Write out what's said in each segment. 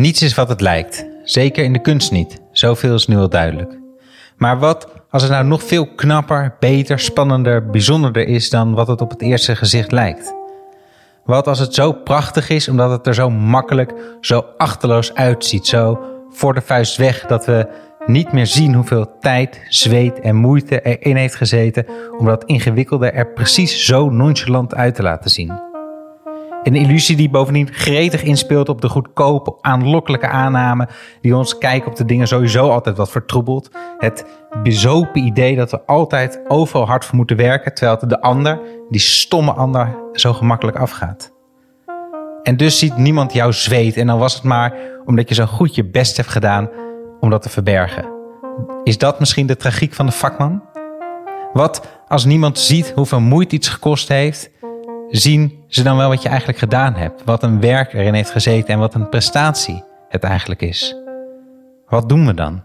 Niets is wat het lijkt. Zeker in de kunst niet. Zoveel is nu al duidelijk. Maar wat als het nou nog veel knapper, beter, spannender, bijzonderder is dan wat het op het eerste gezicht lijkt? Wat als het zo prachtig is omdat het er zo makkelijk, zo achterloos uitziet, zo voor de vuist weg dat we niet meer zien hoeveel tijd, zweet en moeite erin heeft gezeten om dat ingewikkelde er precies zo nonchalant uit te laten zien? Een illusie die bovendien gretig inspeelt op de goedkope, aanlokkelijke aanname die ons kijken op de dingen sowieso altijd wat vertroebelt. Het bezopen idee dat we altijd overal hard voor moeten werken, terwijl de ander, die stomme ander, zo gemakkelijk afgaat. En dus ziet niemand jouw zweet en dan was het maar omdat je zo goed je best hebt gedaan om dat te verbergen. Is dat misschien de tragiek van de vakman? Wat als niemand ziet hoeveel moeite iets gekost heeft zien ze dan wel wat je eigenlijk gedaan hebt, wat een werk erin heeft gezeten en wat een prestatie het eigenlijk is. Wat doen we dan?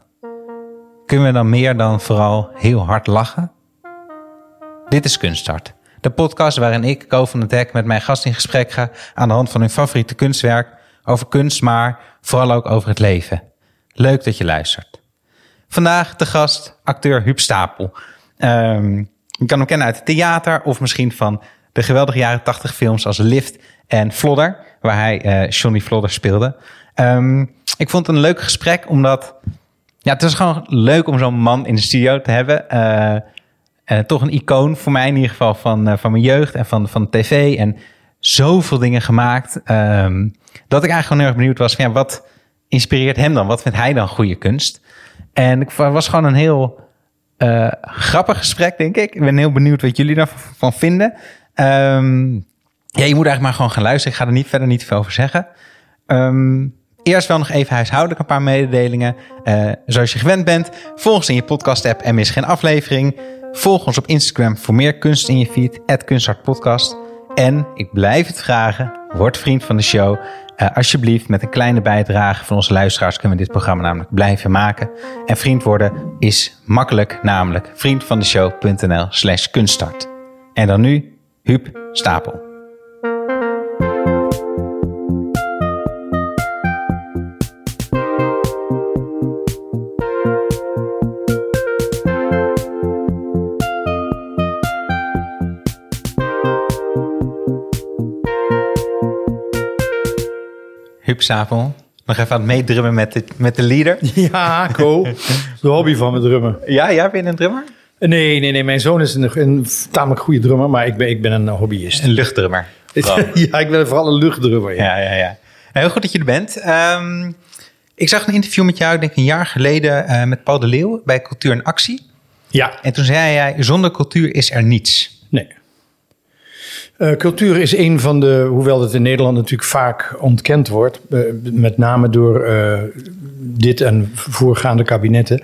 Kunnen we dan meer dan vooral heel hard lachen? Dit is Kunststart, de podcast waarin ik, Ko van het Hek, met mijn gast in gesprek ga aan de hand van hun favoriete kunstwerk over kunst, maar vooral ook over het leven. Leuk dat je luistert. Vandaag de gast, acteur Huub Stapel. Um, je kan hem kennen uit het theater of misschien van de geweldige jaren 80 films als Lift en Flodder, waar hij uh, Johnny Flodder speelde. Um, ik vond het een leuk gesprek, omdat ja, het is gewoon leuk om zo'n man in de studio te hebben. Uh, uh, toch een icoon voor mij in ieder geval van, van mijn jeugd en van, van tv. En zoveel dingen gemaakt. Um, dat ik eigenlijk gewoon heel erg benieuwd was ja, wat inspireert hem dan? Wat vindt hij dan goede kunst? En ik was gewoon een heel grappig gesprek, denk ik. Ik ben heel benieuwd wat jullie daarvan vinden. Um, ja, je moet eigenlijk maar gewoon gaan luisteren. Ik ga er niet verder niet veel over zeggen. Um, eerst wel nog even huishoudelijk een paar mededelingen. Uh, zoals je gewend bent, volg ons in je podcast-app en mis geen aflevering. Volg ons op Instagram voor meer kunst in je feed, kunsthartpodcast. En ik blijf het vragen, word vriend van de show. Uh, alsjeblieft, met een kleine bijdrage van onze luisteraars kunnen we dit programma namelijk blijven maken. En vriend worden is makkelijk, namelijk vriendvandeshow.nl slash kunststart. En dan nu Huub Stapel. Huub Stapel, nog even aan het meedrummen met de, met de leader. Ja, cool. de hobby van me drummen. Ja, ja, ben je een drummer? Nee, nee, nee. Mijn zoon is een, een tamelijk goede drummer, maar ik ben, ik ben een hobbyist. Een luchtdrummer. ja, ik ben vooral een luchtdrummer. Ja, ja, ja. ja. Heel goed dat je er bent. Um, ik zag een interview met jou, denk ik een jaar geleden, uh, met Paul de Leeuw bij Cultuur en Actie. Ja. En toen zei jij, zonder cultuur is er niets. Nee. Uh, cultuur is een van de, hoewel het in Nederland natuurlijk vaak ontkend wordt, uh, met name door uh, dit en voorgaande kabinetten,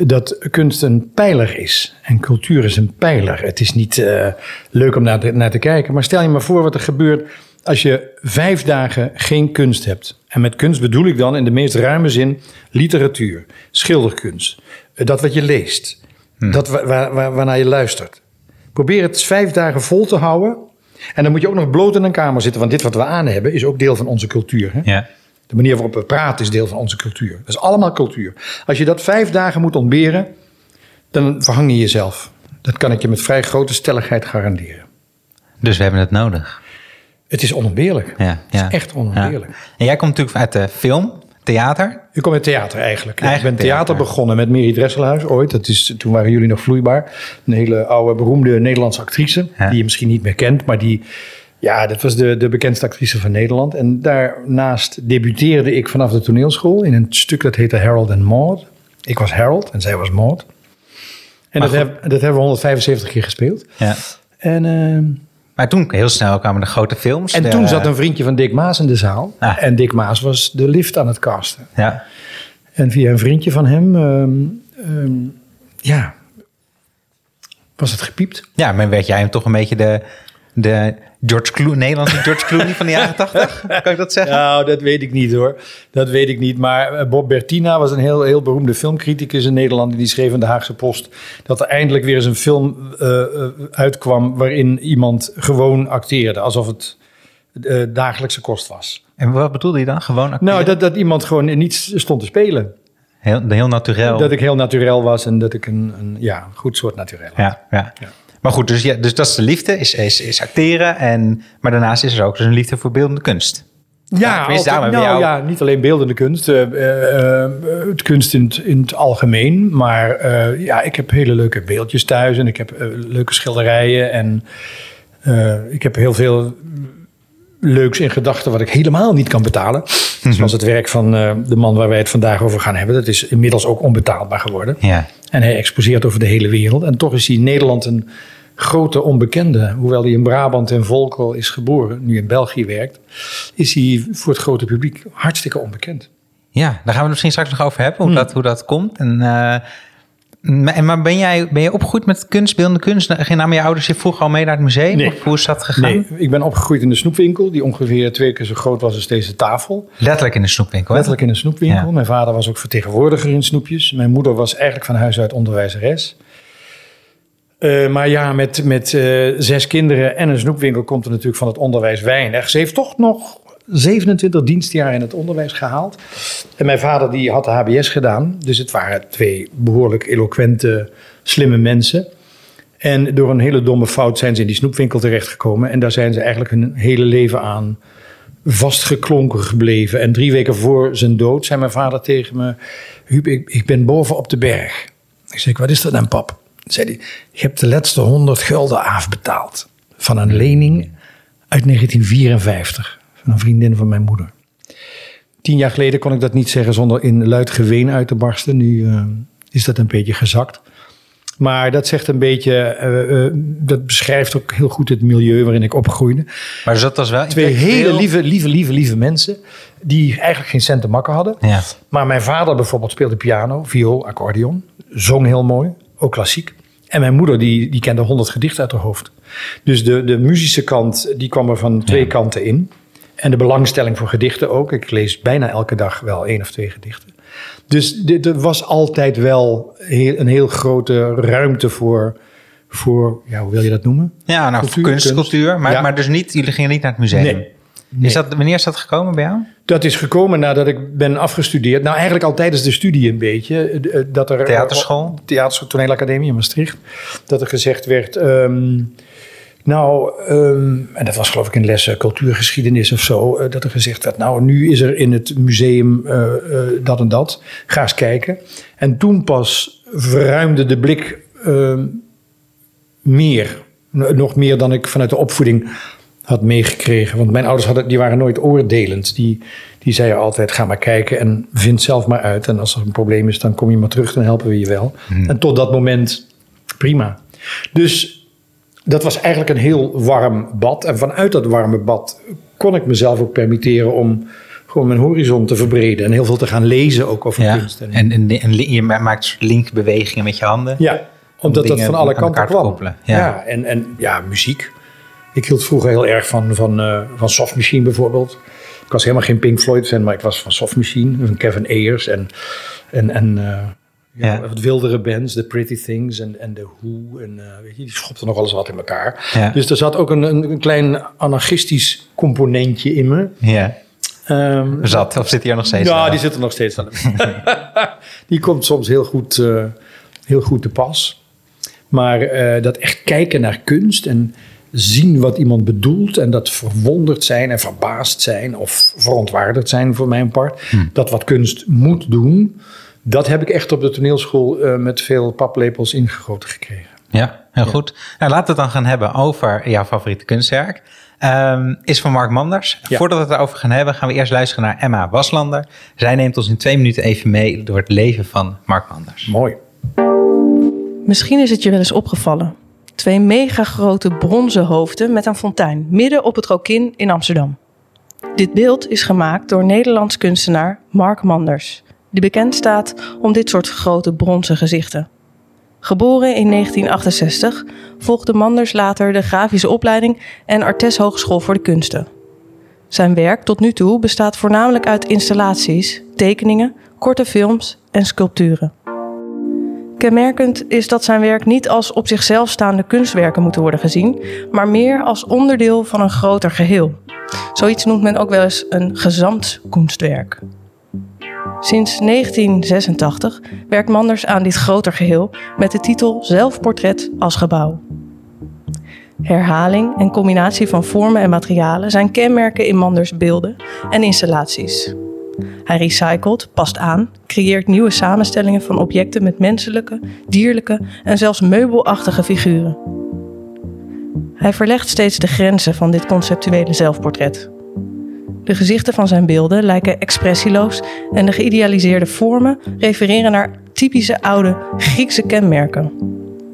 dat kunst een pijler is. En cultuur is een pijler. Het is niet leuk om naar te, naar te kijken, maar stel je maar voor wat er gebeurt als je vijf dagen geen kunst hebt. En met kunst bedoel ik dan in de meest ruime zin literatuur, schilderkunst, dat wat je leest, hmm. dat waar, waarnaar je luistert. Probeer het vijf dagen vol te houden en dan moet je ook nog bloot in een kamer zitten, want dit wat we aan hebben is ook deel van onze cultuur. Hè? Ja. De manier waarop we praten is deel van onze cultuur. Dat is allemaal cultuur. Als je dat vijf dagen moet ontberen, dan verhang je jezelf. Dat kan ik je met vrij grote stelligheid garanderen. Dus we hebben het nodig. Het is onontbeerlijk. Ja, het is echt onontbeerlijk. Ja. En jij komt natuurlijk uit de film, theater. Ik kom uit theater eigenlijk. eigenlijk ik ben theater, theater, begonnen met Mary Dresselhuis ooit. Dat is, toen waren jullie nog vloeibaar. Een hele oude, beroemde Nederlandse actrice. Ja. Die je misschien niet meer kent, maar die... Ja, dat was de, de bekendste actrice van Nederland. En daarnaast debuteerde ik vanaf de toneelschool... in een stuk dat heette Harold and Maud. Ik was Harold en zij was Maud. En dat, heb, dat hebben we 175 keer gespeeld. Ja. En... Uh, maar toen heel snel kwamen de grote films. En de, toen zat een vriendje van Dick Maas in de zaal. Ah. En Dick Maas was de lift aan het casten. Ja. En via een vriendje van hem, um, um, ja, was het gepiept. Ja, maar werd jij hem toch een beetje de, de George Clooney, Nederlandse George Clooney van de jaren 80? Kan ik dat zeggen? Nou, dat weet ik niet hoor. Dat weet ik niet. Maar Bob Bertina was een heel, heel beroemde filmcriticus in Nederland. Die schreef in de Haagse Post dat er eindelijk weer eens een film uh, uitkwam waarin iemand gewoon acteerde. Alsof het uh, dagelijkse kost was. En wat bedoelde je dan? Gewoon acteren? Nou, dat, dat iemand gewoon niet stond te spelen. Heel, heel natuurlijk. Dat ik heel natuurlijk was en dat ik een, een ja, goed soort natuurlijk had. Ja, ja. Ja. Maar goed, dus, ja, dus dat is de liefde, is, is, is acteren. En, maar daarnaast is er ook dus een liefde voor beeldende kunst. Ja, altijd- nou, jou- ja, niet alleen beeldende kunst, eh, eh, eh, het kunst in het, in het algemeen. Maar ja, ik heb hele leuke beeldjes thuis en ik heb leuke schilderijen. En ik heb heel veel leuks in gedachten wat ik helemaal niet kan betalen. Zoals het werk van de man waar wij het vandaag over gaan hebben. Dat is inmiddels ook onbetaalbaar geworden. Ja. En hij exposeert over de hele wereld. En toch is hij in Nederland een grote onbekende. Hoewel hij in Brabant en Volkel is geboren, nu in België werkt, is hij voor het grote publiek hartstikke onbekend. ja, daar gaan we het misschien straks nog over hebben, hoe, Hmm. dat, hoe dat komt. En, eh, maar en maar ben jij, ben je opgegroeid met kunst, beeldende kunst? Ging namen je ouders je vroeger al mee naar het museum? Nee. Of hoe is dat gegaan? Nee, ik ben opgegroeid in de snoepwinkel, die ongeveer twee keer zo groot was als deze tafel. Letterlijk in de snoepwinkel. hè? Letterlijk in een snoepwinkel. Ja. Mijn vader was ook vertegenwoordiger in snoepjes. Mijn moeder was eigenlijk van huis uit onderwijzeres. Eh, maar ja, met, met eh, zes kinderen en een snoepwinkel komt er natuurlijk van het onderwijs weinig. Ze heeft toch nog 27 dienstjaar in het onderwijs gehaald. En mijn vader die had de HBS gedaan. Dus het waren twee behoorlijk eloquente, slimme mensen. En door een hele domme fout zijn ze in die snoepwinkel terechtgekomen. En daar zijn ze eigenlijk hun hele leven aan vastgeklonken gebleven. En drie weken voor zijn dood zei mijn vader tegen me... Huub, ik, ik ben boven op de berg. Ik zei, wat is dat dan, pap? Zei hij, ik heb de laatste 100 gulden afbetaald. Van een lening uit 1954. Van een vriendin van mijn moeder. Tien jaar geleden kon ik dat niet zeggen zonder in luid geween uit te barsten. Nu eh, is dat een beetje gezakt. Maar dat zegt een beetje, eh, eh, dat beschrijft ook heel goed het milieu waarin ik opgroeide. Maar dat was wel Twee hele lieve, lieve, lieve, lieve mensen. Die eigenlijk geen cent te makken hadden. Ja. Maar mijn vader bijvoorbeeld speelde piano, viool, accordeon. Zong heel mooi, ook klassiek. En mijn moeder die, die kende honderd gedichten uit haar hoofd. Dus de, de muzische kant die kwam er van twee kanten in. En de belangstelling voor gedichten ook. Ik lees bijna elke dag wel één of twee gedichten. Dus dit, er was altijd wel heel, een heel grote ruimte voor, voor ja, hoe wil je dat noemen? Ja, nou, Cultuur, kunst, kunst. cultuur. Maar, Ja. maar dus niet, jullie gingen niet naar het museum? Nee. Is dat, wanneer is dat gekomen bij jou? Dat is gekomen nadat ik ben afgestudeerd. Nou, eigenlijk al tijdens de studie een beetje. eh, eh, Dat er, Theaterschool? Theaterschool, toneelacademie in Maastricht. Dat er gezegd werd... ehm, nou, ehm, en dat was geloof ik in lessen cultuurgeschiedenis of zo... eh, dat er gezegd werd, nou, nu is er in het museum dat en dat. Ga eens kijken. En toen pas verruimde de blik ehm, meer. Nog meer dan ik vanuit de opvoeding had meegekregen. Want mijn ouders hadden, die waren nooit oordelend. Die, die zeiden altijd, ga maar kijken en vind zelf maar uit. En als er een probleem is, dan kom je maar terug, dan helpen we je wel. En tot dat moment, prima. Dus dat was eigenlijk een heel warm bad. En vanuit dat warme bad kon ik mezelf ook permitteren om gewoon mijn horizon te verbreden. En heel veel te gaan lezen ook over Ja. kunst. En, En, en, en je maakt linkbewegingen met je handen. ja, omdat dat van alle kanten kwam. Ja. en, en ja, muziek. Ik hield vroeger heel erg van, van, eh, van Soft Machine bijvoorbeeld. Ik was helemaal geen Pink Floyd fan, maar ik was van Soft Machine, van Kevin Ayers en, en, en eh, ja, wat wildere bands, The Pretty Things en, en The Who. En, eh, weet je, die schopten nog alles wat in elkaar. Ja. Dus er zat ook een, een, klein anarchistisch componentje in me. Ja. Ehm, Zat, of zit hij er nog steeds? ja, die zit er nog steeds aan. die komt soms heel goed, heel goed te pas. Maar dat echt kijken naar kunst en zien wat iemand bedoelt... en dat verwonderd zijn en verbaasd zijn of verontwaardigd zijn voor mijn part... dat wat kunst moet doen... dat heb ik echt op de toneelschool eh, met veel paplepels ingegoten gekregen. Ja, heel goed. Nou, laten we het dan gaan hebben over jouw favoriete kunstwerk. Ehm, is van Mark Manders. Ja. Voordat we het erover gaan hebben, gaan we eerst luisteren naar Emma Waslander. Zij neemt ons in twee minuten even mee door het leven van Mark Manders. Mooi. Misschien is het je wel eens opgevallen. Twee megagrote bronzen hoofden met een fontein midden op het Rokin in Amsterdam. Dit beeld is gemaakt door Nederlands kunstenaar Mark Manders, die bekend staat om dit soort grote bronzen gezichten. Geboren in 1968 volgde Manders later de grafische opleiding en Artes Hogeschool voor de Kunsten. Zijn werk tot nu toe bestaat voornamelijk uit installaties, tekeningen, korte films en sculpturen. Kenmerkend is dat zijn werk niet als op zichzelf staande kunstwerken moeten worden gezien, maar meer als onderdeel van een groter geheel. Zoiets noemt men ook wel eens een gezamtkunstwerk. Sinds 1986 werkt Manders aan dit groter geheel met de titel Zelfportret als gebouw. Herhaling en combinatie van vormen en materialen zijn kenmerken in Manders beelden en installaties. Hij recycelt, past aan, creëert nieuwe samenstellingen van objecten met menselijke, dierlijke en zelfs meubelachtige figuren. Hij verlegt steeds de grenzen van dit conceptuele zelfportret. De gezichten van zijn beelden lijken expressieloos en de geïdealiseerde vormen refereren naar typische oude Griekse kenmerken.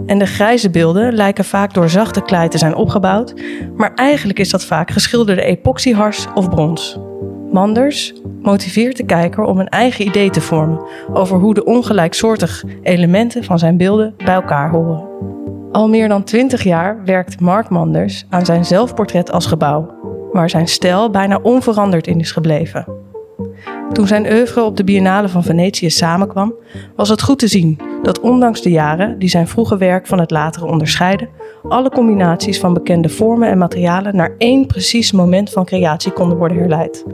En de grijze beelden lijken vaak door zachte klei te zijn opgebouwd, maar eigenlijk is dat vaak geschilderde epoxyhars of brons. Manders motiveert de kijker om een eigen idee te vormen over hoe de ongelijksoortige elementen van zijn beelden bij elkaar horen. Al meer dan twintig jaar werkt Mark Manders aan zijn zelfportret als gebouw, waar zijn stijl bijna onveranderd in is gebleven. Toen zijn oeuvre op de Biennale van Venetië samenkwam, was het goed te zien dat ondanks de jaren die zijn vroege werk van het latere onderscheiden, alle combinaties van bekende vormen en materialen naar één precies moment van creatie konden worden herleid.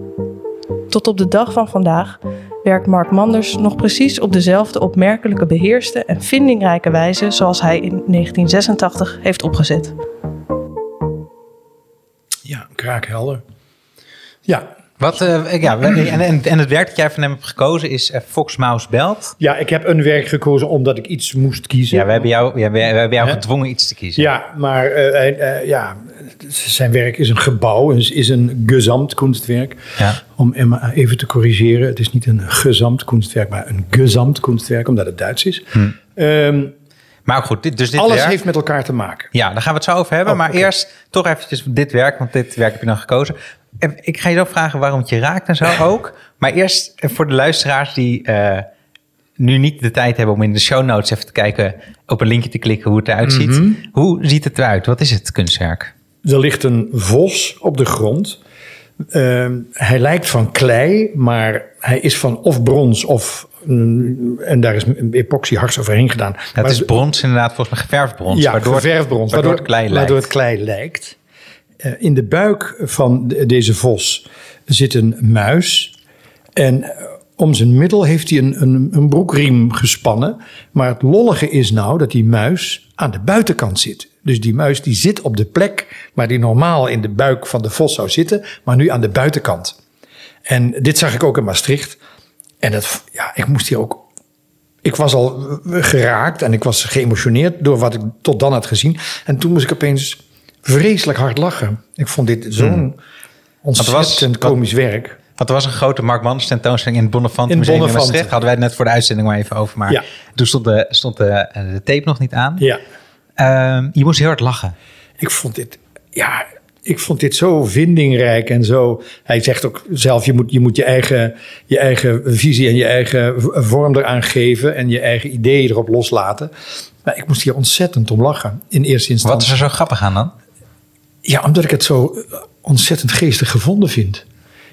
Tot op de dag van vandaag werkt Mark Manders nog precies op dezelfde opmerkelijke beheerste en vindingrijke wijze zoals hij in 1986 heeft opgezet. Ja, kraakhelder. Ja, Wat, eh, ja, en, en, en het werk dat jij van hem hebt gekozen is eh, Fox Mouse Belt. ja, ik heb een werk gekozen omdat ik iets moest kiezen. Ja, we hebben jou, ja, we, we hebben jou gedwongen iets te kiezen. Ja, maar eh, ja, zijn werk is een gebouw, is, is een gezamtkunstwerk. Ja. Om Emma even te corrigeren, het is niet een gezamtkunstwerk, maar een gezamtkunstwerk, omdat het Duits is. Ehm, Maar goed, dit, dus dit alles werk, heeft met elkaar te maken. Ja, daar gaan we het zo over hebben. Oh, maar eerst toch eventjes dit werk, want dit werk heb je dan gekozen. En Ik ga je zo vragen waarom het je raakt en zo ook. Maar eerst eh, voor de luisteraars die eh, nu niet de tijd hebben om in de show notes even te kijken, op een linkje te klikken hoe het eruit ziet. Mhm. Hoe ziet het eruit? Wat is het kunstwerk? Er ligt een vos op de grond. Ehm, hij lijkt van klei, maar hij is van of brons of... mm, en daar is een epoxyhars overheen gedaan. Het Maar is brons inderdaad, volgens mij geverfd brons. Ja, waardoor, geverfd brons. Waardoor, het klei lijkt. waardoor het klei lijkt. Eh, in de buik van de- deze vos zit een muis. En eh, om zijn middel heeft hij een, een, een broekriem gespannen. Maar het lollige is nou dat die muis aan de buitenkant zit. Dus die muis die zit op de plek waar die normaal in de buik van de vos zou zitten. Maar nu aan de buitenkant. En dit zag ik ook in Maastricht. En dat, ja, ik moest hier ook ik was al eh, geraakt en ik was geëmotioneerd door wat ik tot dan had gezien. En toen moest ik opeens vreselijk hard lachen. Ik vond dit zo'n ontzettend wat- komisch werk. Want er was een grote Mark Manders tentoonstelling in het Bonnefant In Museum in Bonnefant. Maastricht. Hadden wij het net voor de uitzending maar even over. Maar Ja. toen stond, de, stond de, de tape nog niet aan. Ja, Ehm, je moest heel hard lachen. ik vond dit, ja, ik vond dit zo vindingrijk en zo. Hij zegt ook zelf, je moet je, moet je, eigen, je eigen visie en je eigen vorm eraan geven en je eigen ideeën erop loslaten. Maar ik moest hier ontzettend om lachen in eerste Wat instantie. is er zo grappig aan dan? Ja, omdat ik het zo eh, ontzettend geestig gevonden vind.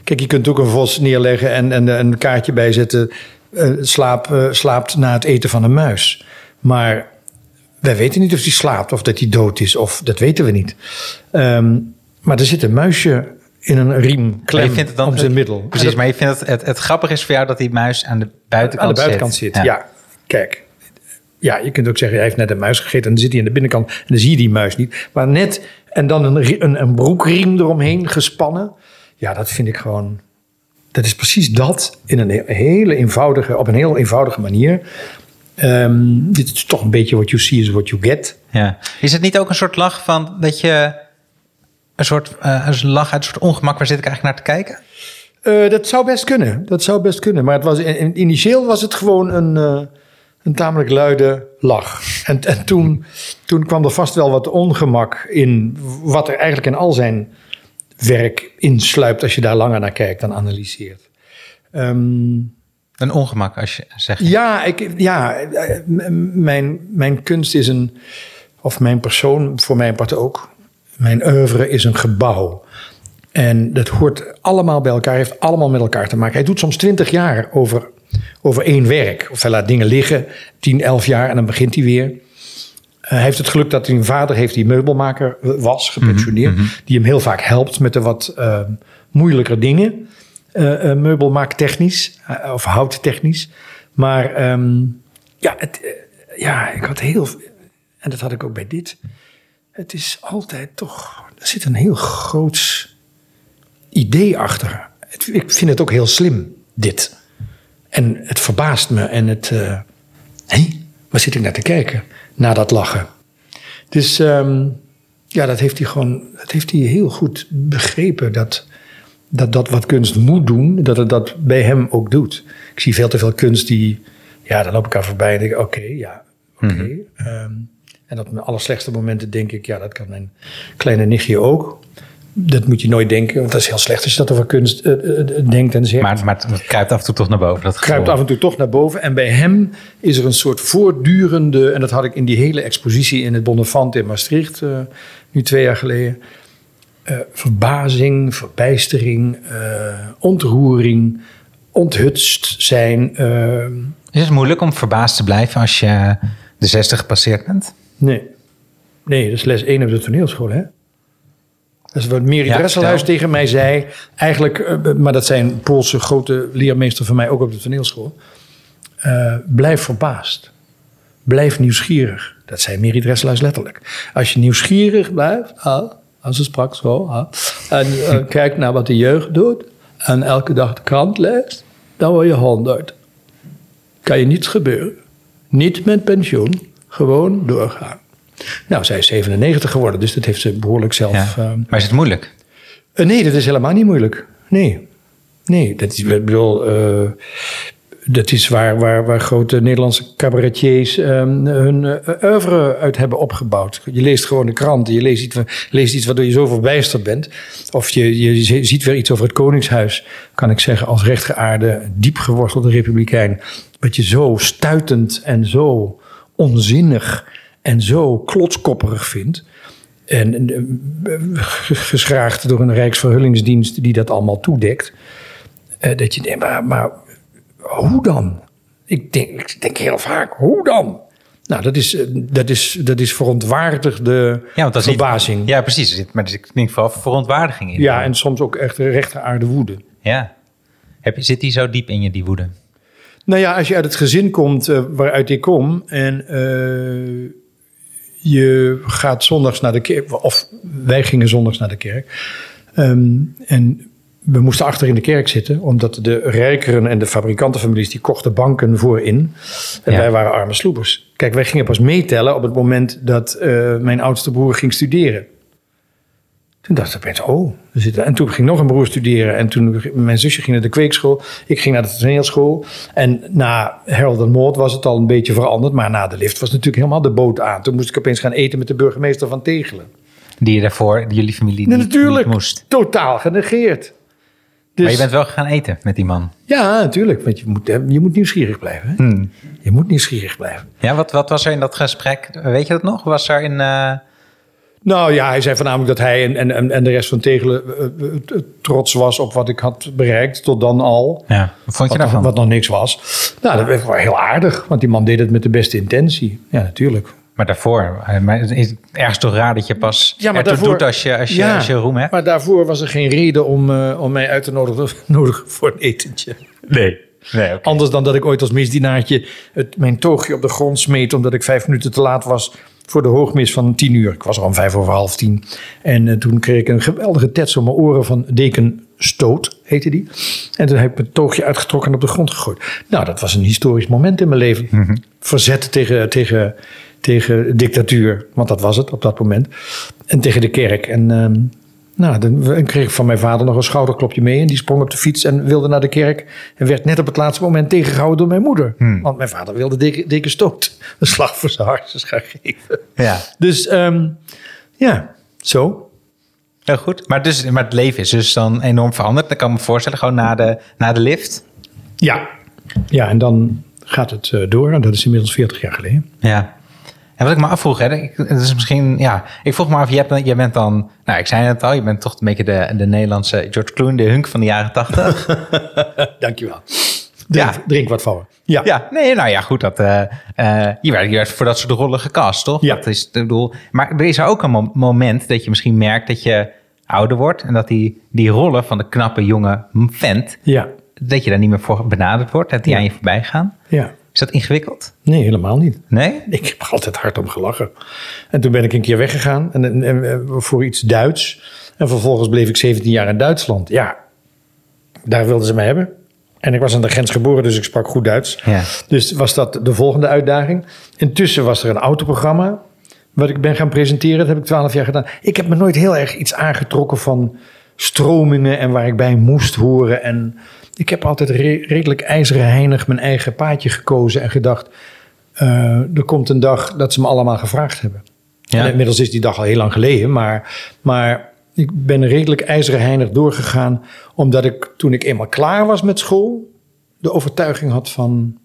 Kijk, je kunt ook een vos neerleggen en, en een kaartje bijzetten. eh, slaap, eh, slaapt na het eten van een muis. Maar wij weten niet of die slaapt of dat hij dood is. Of dat weten we niet. Ehm, maar er zit een muisje in een riem Maar klem je vindt het dan, om zijn middel. Precies, dat- maar je vindt het, het, het grappig is voor jou dat die muis aan de buitenkant aan de buitenkant zit. Ja. kijk. Ja, je kunt ook zeggen, hij heeft net een muis gegeten en dan zit hij aan de binnenkant en dan zie je die muis niet. Maar net, en dan een, een, een broekriem eromheen gespannen. Ja, dat vind ik gewoon, dat is precies dat in een he- hele eenvoudige, op een heel eenvoudige manier. Ehm, dit is toch een beetje what you see is what you get. Ja. Is het niet ook een soort lach van dat je een soort eh, een lach uit een soort ongemak, waar zit ik eigenlijk naar te kijken? Eh, dat zou best kunnen. Dat zou best kunnen. Maar het was, in- in- initieel was het gewoon een, eh, een tamelijk luide lach. En, en toen, toen kwam er vast wel wat ongemak in. Wat er eigenlijk in al zijn werk insluipt. Als je daar langer naar kijkt dan analyseert. Ehm, Een ongemak, als je zegt. ja, ik, ja eh, mijn, mijn kunst is een. Of mijn persoon, voor mijn part ook. Mijn oeuvre is een gebouw. En dat hoort allemaal bij elkaar, heeft allemaal met elkaar te maken. Hij doet soms twintig jaar over over één werk. Of hij laat dingen liggen, 10, 11 jaar en dan begint hij weer. Eh, hij heeft het geluk dat hij een vader heeft die meubelmaker was, gepensioneerd. Die hem heel vaak helpt met de wat uh, moeilijker dingen. Uh, uh, meubelmaaktechnisch of houttechnisch. Maar um, ja, het, ja, ik had heel... En dat had ik ook bij dit. Het is altijd toch... Er zit een heel groot idee achter. Ik vind het ook heel slim, dit. En het verbaast me en het... Hé, hey, waar zit ik naar te kijken? Na dat lachen. Dus um, ja, dat heeft hij gewoon... Dat heeft hij heel goed begrepen, dat... Dat dat wat kunst moet doen, dat het dat bij hem ook doet. Ik zie veel te veel kunst die ja, dan loop ik daar voorbij en denk ik, oké, okay, ja, oké. Okay. Mm -hmm. um, en op mijn allerslechtste momenten denk ik, ja, dat kan mijn kleine nichtje ook. Dat moet je nooit denken, want dat is heel slecht als je dat over kunst uh, uh, denkt en zegt. Maar, maar het kruipt af en toe toch naar boven. Dat kruipt af en toe toch naar boven. En bij hem is er een soort voortdurende, en dat had ik in die hele expositie in het Bonnefant in Maastricht, uh, nu twee jaar geleden. Uh, verbazing, verbijstering, ontroering, onthutst zijn. Uh, is het moeilijk om verbaasd te blijven als je de 60 gepasseerd bent? Nee. Nee, dat is les 1 op de toneelschool, hè? Dat is wat Miri ja, Dresselhuis tegen mij zei. Eigenlijk, maar dat zijn Poolse grote leermeester van mij ook op de toneelschool. Blijf verbaasd. Blijf nieuwsgierig. Dat zei Miri Dresselhuis letterlijk. Als je nieuwsgierig blijft, ah, als ze sprak zo, en uh, kijk naar wat de jeugd doet, en elke dag de krant leest, dan word je 100. Kan je niets gebeuren. Niet met pensioen, gewoon doorgaan. Nou, zij is 97 geworden, dus dat heeft ze behoorlijk zelf. Ja. Uh, maar is het moeilijk? Uh, nee, dat is helemaal niet moeilijk. Nee. Nee, dat is, ik bedoel, uh, dat is waar, waar, waar grote Nederlandse cabaretiers um, hun uh, oeuvre uit hebben opgebouwd. Je leest gewoon de krant, je leest iets, leest iets waardoor je zo verbijsterd bent. Of je, je ziet weer iets over het Koningshuis, kan ik zeggen, als rechtgeaarde, diep gewortelde republikein. Wat je zo stuitend en zo onzinnig en zo klotskopperig vindt. En uh, geschraagd door een Rijksverhullingsdienst die dat allemaal toedekt. Uh, dat je denkt, maar, maar hoe dan? Ik denk, ik denk heel vaak, hoe dan? Nou, dat is, dat is, dat is verontwaardigde ja, want dat verbazing. Niet, ja, precies. Maar ik denk vooral verontwaardiging in. Ja, en soms ook echt rechteraarde woede. Ja. Heb je, zit die zo diep in je, die woede? Nou ja, als je uit het gezin komt uh, waaruit ik kom en uh, je gaat zondags naar de kerk, of wij gingen zondags naar de kerk. Um, en we moesten achter in de kerk zitten, omdat de rijkeren en de fabrikantenfamilies die kochten banken voorin. En ja. wij waren arme sloepers. Kijk, wij gingen pas meetellen op het moment dat uh, mijn oudste broer ging studeren. Toen dacht ik opeens, oh, we zitten. En toen ging nog een broer studeren. En toen mijn zusje ging naar de kweekschool. Ik ging naar de toneelschool. En na Harold en Maud was het al een beetje veranderd. Maar na de lift was natuurlijk helemaal de boot aan. Toen moest ik opeens gaan eten met de burgemeester van Tegelen. Die je daarvoor, die jullie familie niet, natuurlijk, niet moest. totaal genegeerd. Dus, maar je bent wel gaan eten met die man. Ja, natuurlijk. Want je moet, je moet nieuwsgierig blijven. Hè? Hmm. Je moet nieuwsgierig blijven. Ja, wat, wat was er in dat gesprek? Weet je dat nog? Was er in... Uh... Nou ja, hij zei voornamelijk dat hij en, en, en de rest van Tegelen uh, trots was op wat ik had bereikt tot dan al. Ja, wat vond je wat, daarvan? Wat nog niks was. Nou, dat was wel heel aardig, want die man deed het met de beste intentie. Ja, natuurlijk. Maar daarvoor, is het ergens toch raar dat je pas ja, maar daarvoor, doet als je, als, je, ja, als je roem hebt? Maar daarvoor was er geen reden om, uh, om mij uit te nodigen, nodigen voor een etentje. Nee. nee okay. Anders dan dat ik ooit als misdienaartje het, mijn toogje op de grond smeet... omdat ik vijf minuten te laat was voor de hoogmis van tien uur. Ik was al om vijf over half tien. En uh, toen kreeg ik een geweldige tets op mijn oren van deken Stoot, heette die. En toen heb ik mijn toogje uitgetrokken en op de grond gegooid. Nou, dat was een historisch moment in mijn leven. Mm -hmm. Verzet tegen... tegen tegen dictatuur, want dat was het op dat moment. En tegen de kerk. En um, nou, dan kreeg ik van mijn vader nog een schouderklopje mee. En die sprong op de fiets en wilde naar de kerk. En werd net op het laatste moment tegengehouden door mijn moeder. Hmm. Want mijn vader wilde dikke, dikke stoot. Een slag voor zijn hartjes gaan geven. Ja. Dus um, ja, zo. Heel goed. Maar, dus, maar het leven is dus dan enorm veranderd. Dan kan ik me voorstellen, gewoon na de, na de lift. Ja. Ja, en dan gaat het uh, door. En dat is inmiddels 40 jaar geleden. Ja. En wat ik me afvroeg, hè, het is misschien, ja, ik vroeg me af, je, hebt, je bent dan, nou, ik zei het al, je bent toch een beetje de, de Nederlandse George Clooney, de hunk van de jaren tachtig. Dankjewel. Drink, Ja. drink wat van me. Ja. Ja, nee, nou ja, goed. Dat, eh, eh, je, werd, je werd voor dat soort rollen gecast, toch? Ja. Dat is, ik bedoel, maar er is ook een mo- moment dat je misschien merkt dat je ouder wordt... en dat die, die rollen van de knappe jonge vent... Ja. dat je daar niet meer voor benaderd wordt, dat die Ja. aan je voorbij gaan. ja. Is dat ingewikkeld? Nee, helemaal niet. Nee? Ik heb er altijd hard om gelachen. En toen ben ik een keer weggegaan en, en, en, voor iets Duits. En vervolgens bleef ik 17 jaar in Duitsland. Ja, daar wilden ze me hebben. En ik was aan de grens geboren, dus ik sprak goed Duits. Ja. Dus was dat de volgende uitdaging. Intussen was er een autoprogramma wat ik ben gaan presenteren. Dat heb ik 12 jaar gedaan. Ik heb me nooit heel erg iets aangetrokken van stromingen en waar ik bij moest horen. En ik heb altijd re- redelijk ijzeren heinig mijn eigen paadje gekozen en gedacht... eh, er komt een dag dat ze me allemaal gevraagd hebben. Ja. En inmiddels is die dag al heel lang geleden, maar, maar ik ben redelijk ijzeren heinig doorgegaan, omdat ik toen ik eenmaal klaar was met school, de overtuiging had van,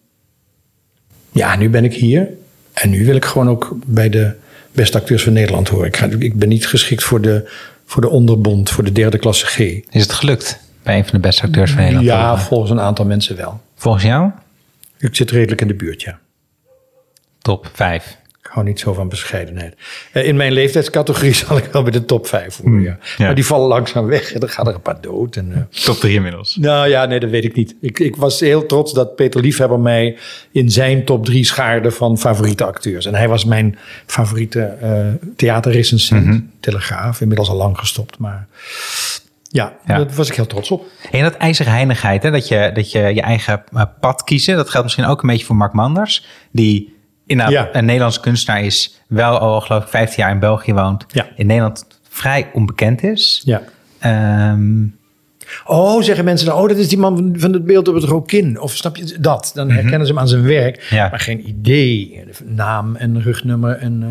ja, nu ben ik hier en nu wil ik gewoon ook bij de beste acteurs van Nederland horen. Ik, ga, ik ben niet geschikt voor de, voor de onderbond, voor de derde klasse G. Is het gelukt bij een van de beste acteurs van Nederland? Ja, volgens een aantal mensen wel. Volgens jou? Ik zit redelijk in de buurt, ja. Top 5. Ik hou niet zo van bescheidenheid. Eh, In mijn leeftijdscategorie zal ik wel bij de top 5 horen, ja. ja. Maar die vallen langzaam weg en dan gaan er een paar dood. En, eh, Top 3 inmiddels. nou ja, nee, dat weet ik niet. Ik, ik was heel trots dat Peter Liefhebber mij in zijn top 3 schaarde van favoriete acteurs. En hij was mijn favoriete eh theaterrecensent, Telegraaf. Inmiddels al lang gestopt, maar ja, Ja. daar was ik heel trots op. En dat ijzerheinigheid, hè, dat, je, dat je je eigen pad kiezen, dat geldt misschien ook een beetje voor Mark Manders, die inderdaad Ja. een Nederlandse kunstenaar is, wel al geloof ik 15 jaar in België woont, Ja. in Nederland vrij onbekend is. Ja. Ehm, Oh, zeggen mensen dan, oh, dat is die man van, het beeld op het rokin. Of snap je dat? Dan herkennen ze hem aan zijn werk, Ja. maar geen idee. Naam en rugnummer en uh,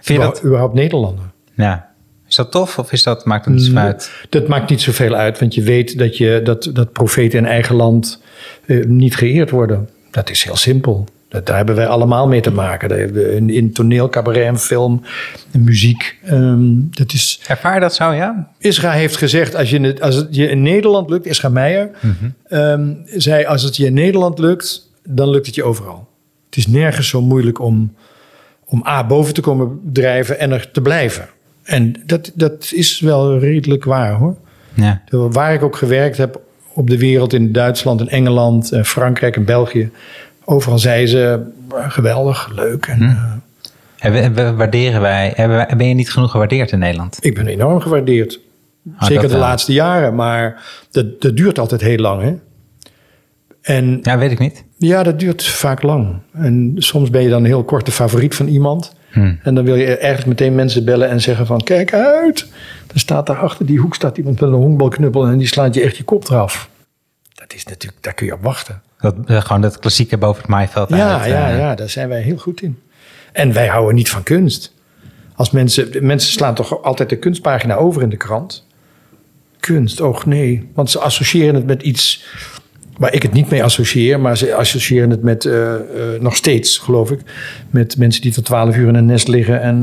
vind je dat, überhaupt, Nederlander. ja, is dat tof of is dat, maakt het niet zo uit? Dat maakt niet zoveel uit, want je weet dat, je, dat, dat profeten in eigen land eh, niet geëerd worden. Dat is heel simpel. Dat, daar hebben wij allemaal mee te maken. In, in toneel, cabaret en film, en muziek. ehm, dat is, Ervaar dat zo, ja? Isra heeft gezegd, als, je, het- als het je in Nederland lukt, Isra Meijer, ehm, zei als het je in Nederland lukt, dan lukt het je overal. Het is nergens zo moeilijk om, om A, boven te komen drijven en er te blijven. En dat, dat is wel redelijk waar hoor. Ja. Waar ik ook gewerkt heb op de wereld, in Duitsland, in Engeland, Frankrijk en België. Overal zeiden ze, "Ah, geweldig, leuk. En, eh, Hebben, hebben- waarderen wij, hebben ben je niet genoeg gewaardeerd in Nederland? ik ben enorm gewaardeerd. Ah, Zeker de wel. laatste jaren, maar dat, dat duurt altijd heel lang. Hè? En Ja, weet ik niet. ja, dat duurt vaak lang. En soms ben je dan heel kort de favoriet van iemand. Hmm. En dan wil je eigenlijk meteen mensen bellen en zeggen van... kijk uit, er staat daar achter die hoek staat iemand met een honkbalknuppel... en die slaat je echt je kop eraf. Dat is natuurlijk, daar kun je op wachten. Dat, eh, gewoon dat klassieke boven het maaiveld Ja, uit. ja, eh, ja, daar zijn wij heel goed in. En wij houden niet van kunst. Als mensen, mensen slaan toch altijd de kunstpagina over in de krant. Kunst, och nee. Want ze associëren het met iets waar ik het niet mee associeer. Maar ze associëren het met, eh, nog steeds geloof ik, met mensen die tot twaalf uur in een nest liggen. En,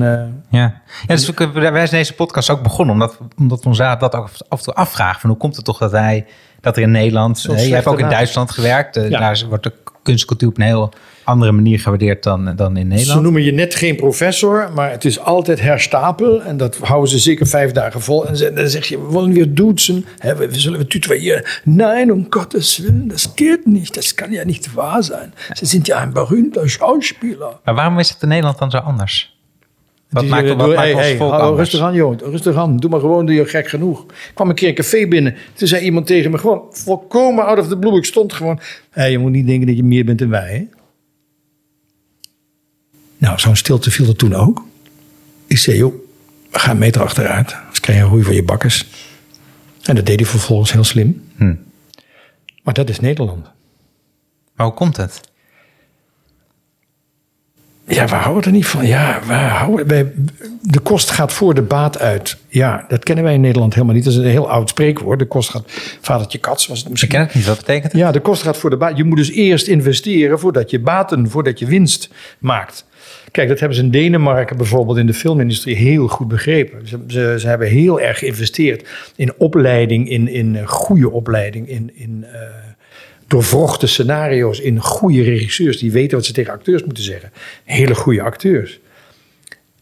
Ja, ja dus we, wij zijn deze podcast ook begonnen omdat, omdat we ons dat ook af en toe afvragen. Van hoe komt het toch dat wij, dat er in Nederland, hè, je hebt ook in. Duitsland gewerkt. eh, Ja. Daar wordt de kunstcultuur op een heel andere manier gewaardeerd dan, dan in ze Nederland. noemen je net geen professor, maar het is altijd herstapel. En dat houden ze zeker vijf dagen vol. En ze- dan zeg je, we willen weer duzen. Hè, we, zullen we tutoyeren. Nein, um Gottes Willen, das geht nicht. Das kann ja nicht wahr sein. Ze sind ja ein berühmter Schauspieler. Maar waarom is het in Nederland dan zo anders? Wat maakt, wat doe- maakt hey, hey, rustig aan, joh. Rustig aan. Doe maar gewoon, doe je gek genoeg. Ik kwam een keer een café binnen. Toen zei iemand tegen me, gewoon volkomen out of the blue. Ik stond gewoon, hey, je moet niet denken dat je meer bent dan wij, hè? Nou, zo'n stilte viel er toen ook. Ik zei, joh, we gaan een meter achteruit. Dus krijg je een roei van je bakkers. En dat deed hij vervolgens heel slim. Hm. Maar dat is Nederland. Maar hoe komt het? Ja, we houden er niet van. Ja, we houden, wij, de kost gaat voor de baat uit. Ja, dat kennen wij in Nederland helemaal niet. Dat is een heel oud spreekwoord. De kost gaat, vadertje kats was het Ik misschien. ken het niet. Wat betekent het? Ja, de kost gaat voor de baat. Je moet dus eerst investeren voordat je baten, voordat je winst maakt. Kijk, dat hebben ze in Denemarken bijvoorbeeld in de filmindustrie heel goed begrepen. Ze, ze, ze hebben heel erg geïnvesteerd in opleiding, in, in eh, goede opleiding, in, in eh, doorvrochte scenario's in goede regisseurs die weten wat ze tegen acteurs moeten zeggen. Hele goede acteurs.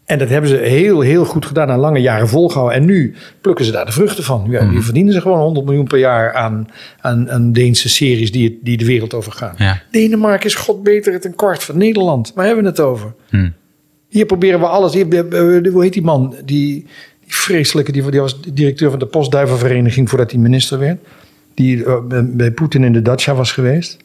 En dat hebben ze heel, heel goed gedaan na lange jaren volgehouden. En nu plukken ze daar de vruchten van. Ja, Nu verdienen ze gewoon 100 miljoen per jaar aan, aan, aan Deense series die, die de wereld over gaan. Ja. Denemarken is god beter het een kwart van Nederland. Waar hebben we het over? Hm. Hier proberen we alles. Hier, eh, eh, hoe heet die man? Die, die vreselijke, die, die was directeur van de Postduivenvereniging voordat hij minister werd. Die eh, bij- Poetin in de Dacia was geweest.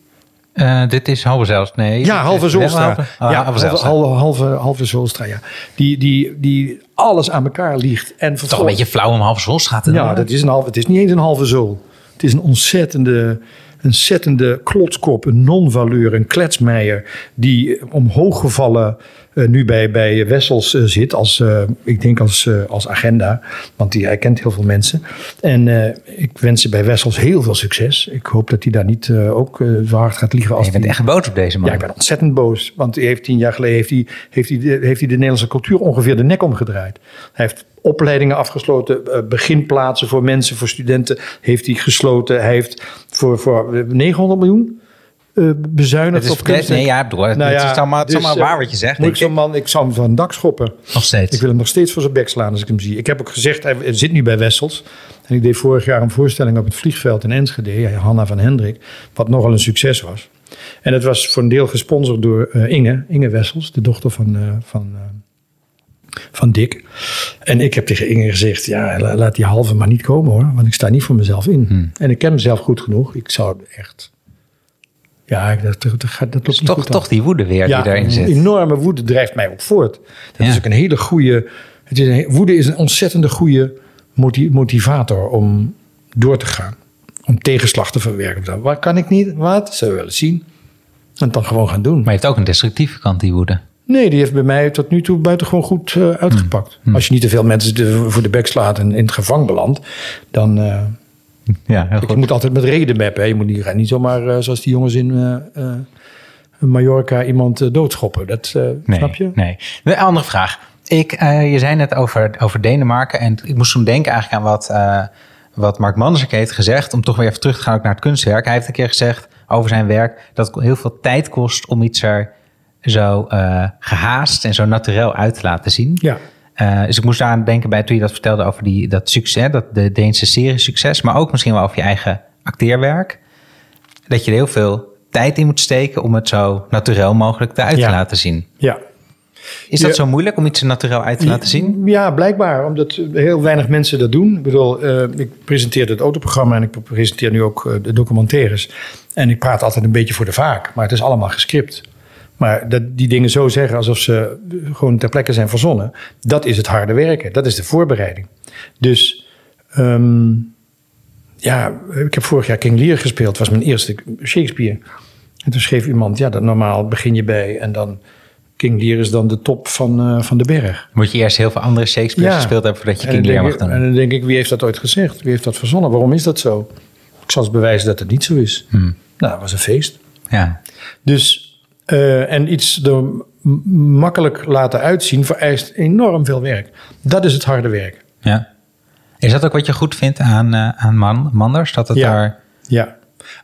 Eh, dit is halve zelfs. Nee. Ja, halve Zolstra. Halve, oh, ja, halve Zijlstra. halve, halve, halve Zolstra, ja. Die, die, die alles aan elkaar liegt. En Toch een vervolgens- beetje flauw om halve Zolstra te Ja, dat is een halve, het is niet eens een halve zool. Het is een ontzettende, ontzettende klotskop, een non-valeur, een kletsmeijer... die omhoog gevallen nu bij, bij Wessels eh, zit, als, eh, ik denk als, eh, als agenda. Want die, hij kent heel veel mensen. En eh, ik wens je bij Wessels heel veel succes. Ik hoop dat hij daar niet eh, ook eh, zo hard gaat liegen als Je bent die- echt boos op deze man. ja, ik ben ontzettend boos. Want hij heeft tien jaar geleden heeft hij, heeft hij, de, heeft hij de Nederlandse cultuur ongeveer de nek omgedraaid. Hij heeft opleidingen afgesloten, eh, beginplaatsen voor mensen, voor studenten heeft hij gesloten. Hij heeft voor, voor 900 miljoen eh, bezuinigd Het is, op kunst. nee, ja, bedoel, het, Nou het ja, is allemaal, het is dus, allemaal eh, waar wat je zegt. Moet ik zo'n man, ik zou hem van een dak schoppen. Nog steeds. Ik wil hem nog steeds voor zijn bek slaan als ik hem zie. Ik heb ook gezegd, hij zit nu bij Wessels. En ik deed vorig jaar een voorstelling op het vliegveld in Enschede. Hanna van Hendrik. Wat nogal een succes was. En het was voor een deel gesponsord door eh, Inge. Inge Wessels, de dochter van, van, van Dick. En ik heb tegen Inge gezegd, ja, la- laat die halve maar niet komen hoor. Want ik sta niet voor mezelf in. En ik ken mezelf goed genoeg. Ik zou echt... Ja, dat, dat, dat, dat toch, toch die woede weer Ja, die daarin een zit. enorme woede drijft mij ook voort. Dat Ja. is ook een hele goede. Het is een, woede is een ontzettende goede moti- motivator om door te gaan. Om tegenslag te verwerken. Wat kan ik niet? Wat? Zullen we wel eens zien. En dan gewoon gaan doen. Maar je heeft ook een destructieve kant, die woede. Nee, die heeft bij mij tot nu toe buitengewoon goed eh, uitgepakt. Hmm. Als je niet te veel mensen de- voor de bek slaat en in het gevangen belandt, dan. eh, Ja, heel je goed. moet altijd met reden mappen. hè. Je moet niet, niet zomaar, eh, zoals die jongens in eh, eh, Mallorca, iemand doodschoppen. Dat Nee, snap je? Nee. Een andere vraag. Ik, je zei net over, over Denemarken. En ik moest toen denken eigenlijk aan wat, wat Mark Mandersen heeft gezegd. Om toch weer even terug te gaan ook naar het kunstwerk. Hij heeft een keer gezegd over zijn werk dat het heel veel tijd kost om iets er zo eh, gehaast en zo naturel uit te laten zien. Ja. Eh, dus ik moest daar aan denken bij toen je dat vertelde over die, dat succes, dat de Deense serie succes, maar ook misschien wel over je eigen acteerwerk. Dat je er heel veel tijd in moet steken om het zo naturel mogelijk eruit Ja. te laten zien. Ja. Is dat Ja. zo moeilijk om iets er naturel uit te laten zien? Ja, blijkbaar. Omdat heel weinig mensen dat doen. Ik bedoel, eh, ik presenteerde het autoprogramma en ik presenteer nu ook eh, de documentaires. En ik praat altijd een beetje voor de vaak. Maar het is allemaal gescript. Maar dat, die dingen zo zeggen alsof ze gewoon ter plekke zijn verzonnen. Dat is het harde werken. Dat is de voorbereiding. Dus ehm, ja, ik heb vorig jaar King Lear gespeeld. Was mijn eerste Shakespeare. En toen schreef iemand, ja, dat normaal begin je bij en dan... King Lear is dan de top van, eh, van de berg. Moet je eerst heel veel andere Shakespeare Ja. gespeeld hebben voordat je King Lear mag doen? En dan denk ik, wie heeft dat ooit gezegd? Wie heeft dat verzonnen? Waarom is dat zo? Ik zal eens bewijzen dat het niet zo is. Hmm. Nou, dat was een feest. Ja. Dus, eh, en iets er makkelijk laten uitzien vereist enorm veel werk. Dat is het harde werk. ja. Is dat ook wat je goed vindt aan, eh, aan man, Manders? Dat het, Ja. daar, Ja,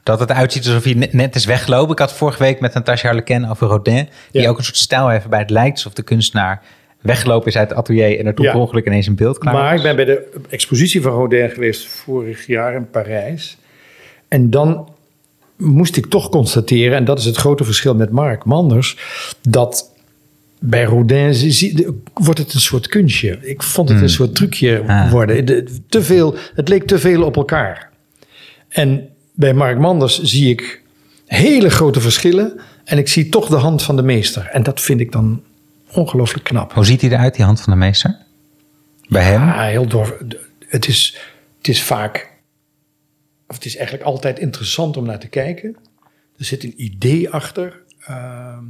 dat het uitziet alsof hij net, is weggelopen? Ik had vorige week met Natasha Harlequin over Rodin... die Ja. ook een soort stijl heeft waarbij het lijkt alsof de kunstenaar weggelopen is uit het atelier... en er toen Ja. ongeluk ineens een beeld klaar maar ik ben bij de expositie van Rodin geweest vorig jaar in Parijs. En dan moest ik toch constateren, en dat is het grote verschil met Mark Manders, dat bij Rodin wordt het een soort kunstje. Ik vond het een soort trucje Ah. worden. De- te veel, het leek te veel op elkaar. En bij Mark Manders zie ik hele grote verschillen. En ik zie toch de hand van de meester. En dat vind ik dan ongelooflijk knap. Hoe ziet hij eruit, die hand van de meester? Bij hem? Ja, heel door. Het is, het is vaak. Of het is eigenlijk altijd interessant om naar te kijken. Er zit een idee achter. ehm,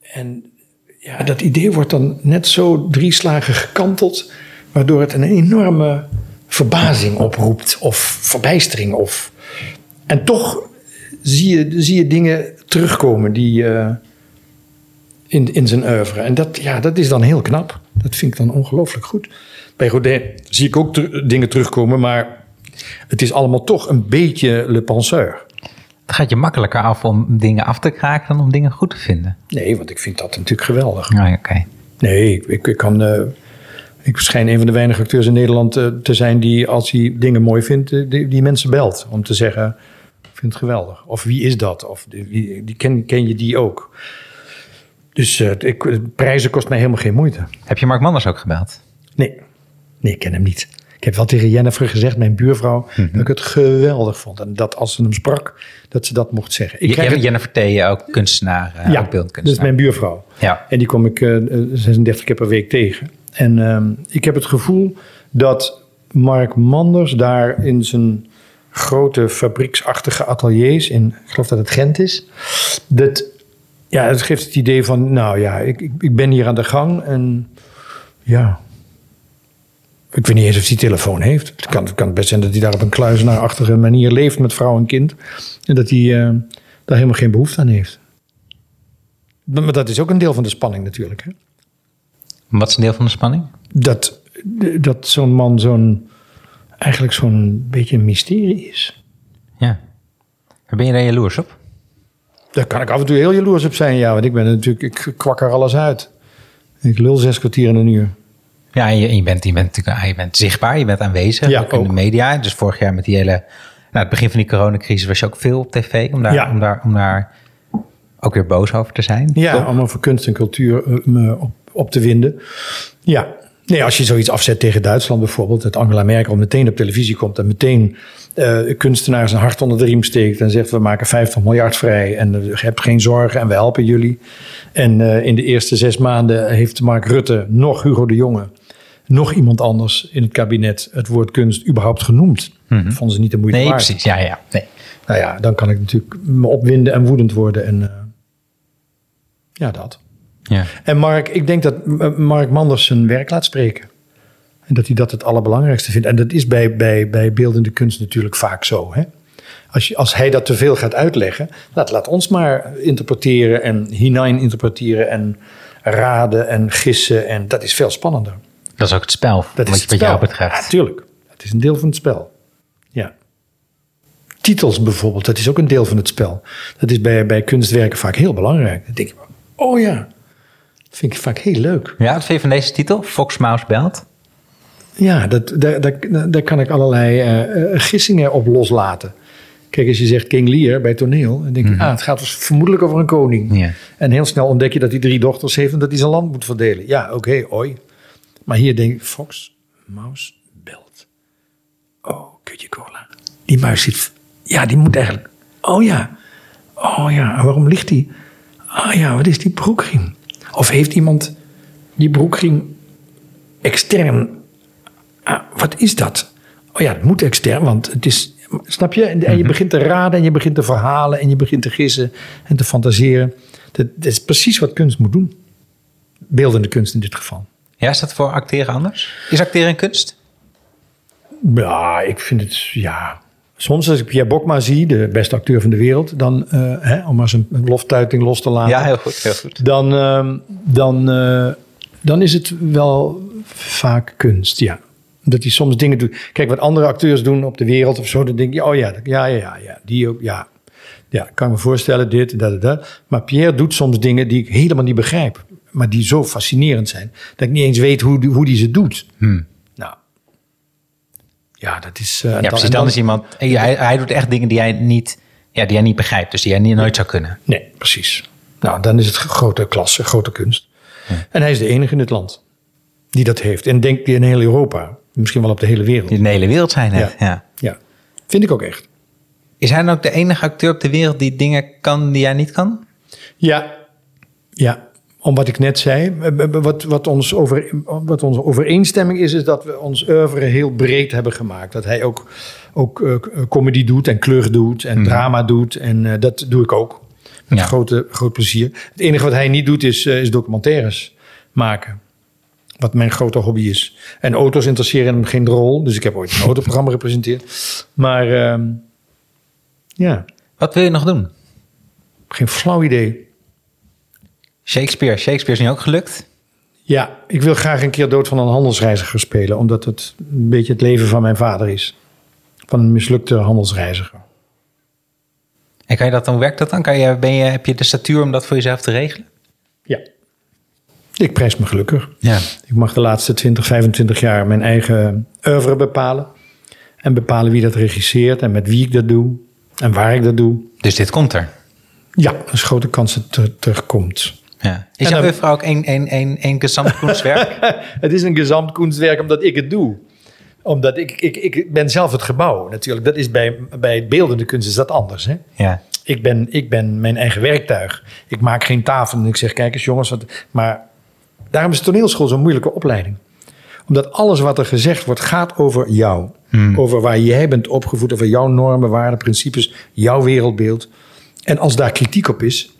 en ja, dat idee wordt dan net zo drie slagen gekanteld. Waardoor het een enorme verbazing oproept. Of verbijstering. Of, en toch zie je, zie je dingen terugkomen die. eh, in, in zijn oeuvre. En dat, ja, dat is dan heel knap. Dat vind ik dan ongelooflijk goed. Bij Rodin zie ik ook dingen terugkomen, maar het is allemaal toch een beetje le penseur. Het gaat je makkelijker af om dingen af te kraken dan om dingen goed te vinden. Nee, want ik vind dat natuurlijk geweldig. Ah, Oké. Nee, ik, ik, ik kan. eh, ik schijn een van de weinige acteurs in Nederland eh, te zijn die, als hij dingen mooi vindt, eh, die, die mensen belt. Om te zeggen: Ik vind het geweldig. Of wie is dat? Of die, wie- die ken, ken je die ook? Dus ik, prijzen kost mij helemaal geen moeite. Heb je Mark Manders ook gebeld? Nee, nee, ik ken hem niet. Ik heb wel tegen Jennifer gezegd, mijn buurvrouw, dat ik het geweldig vond. En dat als ze hem sprak, dat ze dat mocht zeggen. Ik Je, krijg je, het- Jennifer Thee, ook kunstenaar, eh, ja, ook beeldend dat is mijn buurvrouw. Ja. En die kom ik eh, eh, 36 keer per week tegen. En ehm, ik heb het gevoel dat Mark Manders daar in zijn grote fabrieksachtige ateliers, in, ik geloof dat het Gent is, dat, ja, het geeft het idee van, nou ja, ik, ik ben hier aan de gang en ja, ik weet niet eens of hij telefoon heeft. Het kan, het kan best zijn dat hij daar op een kluizenaarachtige manier leeft met vrouw en kind. En dat hij eh, daar helemaal geen behoefte aan heeft. Maar dat is ook een deel van de spanning natuurlijk. Hè? Wat is een deel van de spanning? Dat, dat zo'n man zo'n, eigenlijk zo'n beetje een mysterie is. Ja. Ben je daar jaloers op? Daar kan ik af en toe heel jaloers op zijn, ja. Want ik ben natuurlijk, ik kwak er alles uit. Ik lul zes kwartier in een uur. Ja, en je, en je, bent, je, bent natuurlijk, ah, je bent zichtbaar, je bent aanwezig, Ja, ook in de media. Dus vorig jaar met die hele... Nou, het begin van die coronacrisis was je ook veel op tv... om daar, Ja. om daar, om daar ook weer boos over te zijn. Ja, toch? om over kunst en cultuur eh, op, op te winden. Ja. Nee, als je zoiets afzet tegen Duitsland bijvoorbeeld, dat Angela Merkel meteen op televisie komt en meteen eh kunstenaars een hart onder de riem steekt en zegt: We maken 50 miljard vrij en eh, je hebt geen zorgen en we helpen jullie. En eh, in de eerste zes maanden heeft Mark Rutte, nog Hugo de Jonge, nog iemand anders in het kabinet het woord kunst überhaupt genoemd. Dat vonden ze niet de moeite Mhm. Nee, waard. precies. Ja, ja. Nee. Nou ja, dan kan ik natuurlijk me opwinden en woedend worden. En eh, ja, dat. Ja. En Mark, ik denk dat Mark Manders zijn werk laat spreken. En dat hij dat het allerbelangrijkste vindt. En dat is bij, bij, bij beeldende kunst natuurlijk vaak zo. Hè? Als, je, als hij dat te veel gaat uitleggen, laat, laat ons maar interpreteren en hinein interpreteren en raden en gissen. En dat is veel spannender. Dat is ook het spel, Dat wat, is het wat jou betreft. Ja, tuurlijk. Het is een deel van het spel. Ja. Titels bijvoorbeeld, dat is ook een deel van het spel. Dat is bij, bij kunstwerken vaak heel belangrijk. Dan denk je, oh ja, dat vind ik vaak heel leuk. Ja, wat vind je van deze titel? Fox Mouse Belt? Ja, dat, daar, daar, daar kan ik allerlei eh, eh, gissingen op loslaten. Kijk, als je zegt King Lear bij toneel, dan denk je, ah, het gaat dus vermoedelijk over een koning. En heel snel ontdek je dat hij drie dochters heeft en dat hij zijn land moet verdelen. Ja, oké, oi. Maar hier denk ik, Fox, Mouse, Belt. Oh, kutje cola. Die muis zit, ja, die moet eigenlijk, oh ja. Oh ja, waarom ligt die? Ah ja, wat is die broekriem? Of heeft iemand die broekriem extern Ah, wat is dat? Oh ja, het moet extern, want het is. Snap je? En, en je begint te raden en je begint te verhalen en je begint te gissen en te fantaseren. Dat, dat is precies wat kunst moet doen. Beeldende kunst in dit geval. Ja, is dat voor acteren anders? Is acteren een kunst? Ja, ik vind het. Ja. Soms als ik Pierre Bokma zie, de beste acteur van de wereld, dan, eh, hè, om maar zijn loftuiting los te laten. Ja, heel goed, heel goed. dan, ehm, dan, eh, dan is het wel vaak kunst, ja. Dat hij soms dingen doet. Kijk, wat andere acteurs doen op de wereld of zo, dan denk je, oh ja, ja, ja, ja, ja die ook, ja. Ja, ik kan me voorstellen, dit, dat, dat. Maar Pierre doet soms dingen die ik helemaal niet begrijp. Maar die zo fascinerend zijn, dat ik niet eens weet hoe, die- hoe die ze doet. Nou, ja, dat is... eh, Ja, precies. Dan is iemand... Hij, hij doet echt dingen die jij niet, ja, die jij niet begrijpt. Dus die jij niet, nooit zou kunnen. Nee, precies. Nou, dan is het grote klasse, grote kunst. En hij is de enige in het land die dat heeft. En denk in heel Europa. Misschien wel op de hele wereld. Die in de hele wereld zijn. Hè? Ja. Ja. Ja, vind ik ook echt. Is hij dan ook de enige acteur op de wereld die dingen kan die jij niet kan? Ja, ja. Om wat ik net zei, eh, wat, wat, ons over, wat onze overeenstemming is, is dat we ons oeuvre heel breed hebben gemaakt. Dat hij ook, ook eh, comedy doet en kleur doet en drama doet. En eh, dat doe ik ook. Met Ja. grote, groot plezier. Het enige wat hij niet doet is, eh, is documentaires maken. Wat mijn grote hobby is. En auto's interesseren hem geen rol. Dus ik heb ooit een autoprogramma gepresenteerd. Maar ehm, ja, Wat wil je nog doen? geen flauw idee. Shakespeare. Shakespeare is nu ook gelukt. Ja, ik wil graag een keer dood van een handelsreiziger spelen. Omdat het een beetje het leven van mijn vader is. Van een mislukte handelsreiziger. En kan je dat dan, werkt dat dan? Kan je, ben je, heb je de statuur om dat voor jezelf te regelen? Ja. Ik prijs me gelukkig. Ja. Ik mag de laatste 20, 25 jaar mijn eigen oeuvre bepalen. En bepalen wie dat regisseert en met wie ik dat doe en waar ik dat doe. Dus dit komt er. Ja, is grote kans dat het ter- terugkomt. Ja. Is jouw dan- ook één, één, één, één gesamtkunstwerk? het is een gezamtkunstwerk omdat ik het doe. Omdat ik, ik, ik ben zelf het gebouw natuurlijk. Dat is bij, bij beeldende kunst is dat anders. Hè? ja. Ik, ben, ik ben mijn eigen werktuig. Ik maak geen tafel en ik zeg, kijk eens jongens. Wat, maar daarom is toneelschool zo'n moeilijke opleiding. Omdat alles wat er gezegd wordt gaat over jou. Over waar jij bent opgevoed, over jouw normen, waarden, principes, jouw wereldbeeld. En als daar kritiek op is,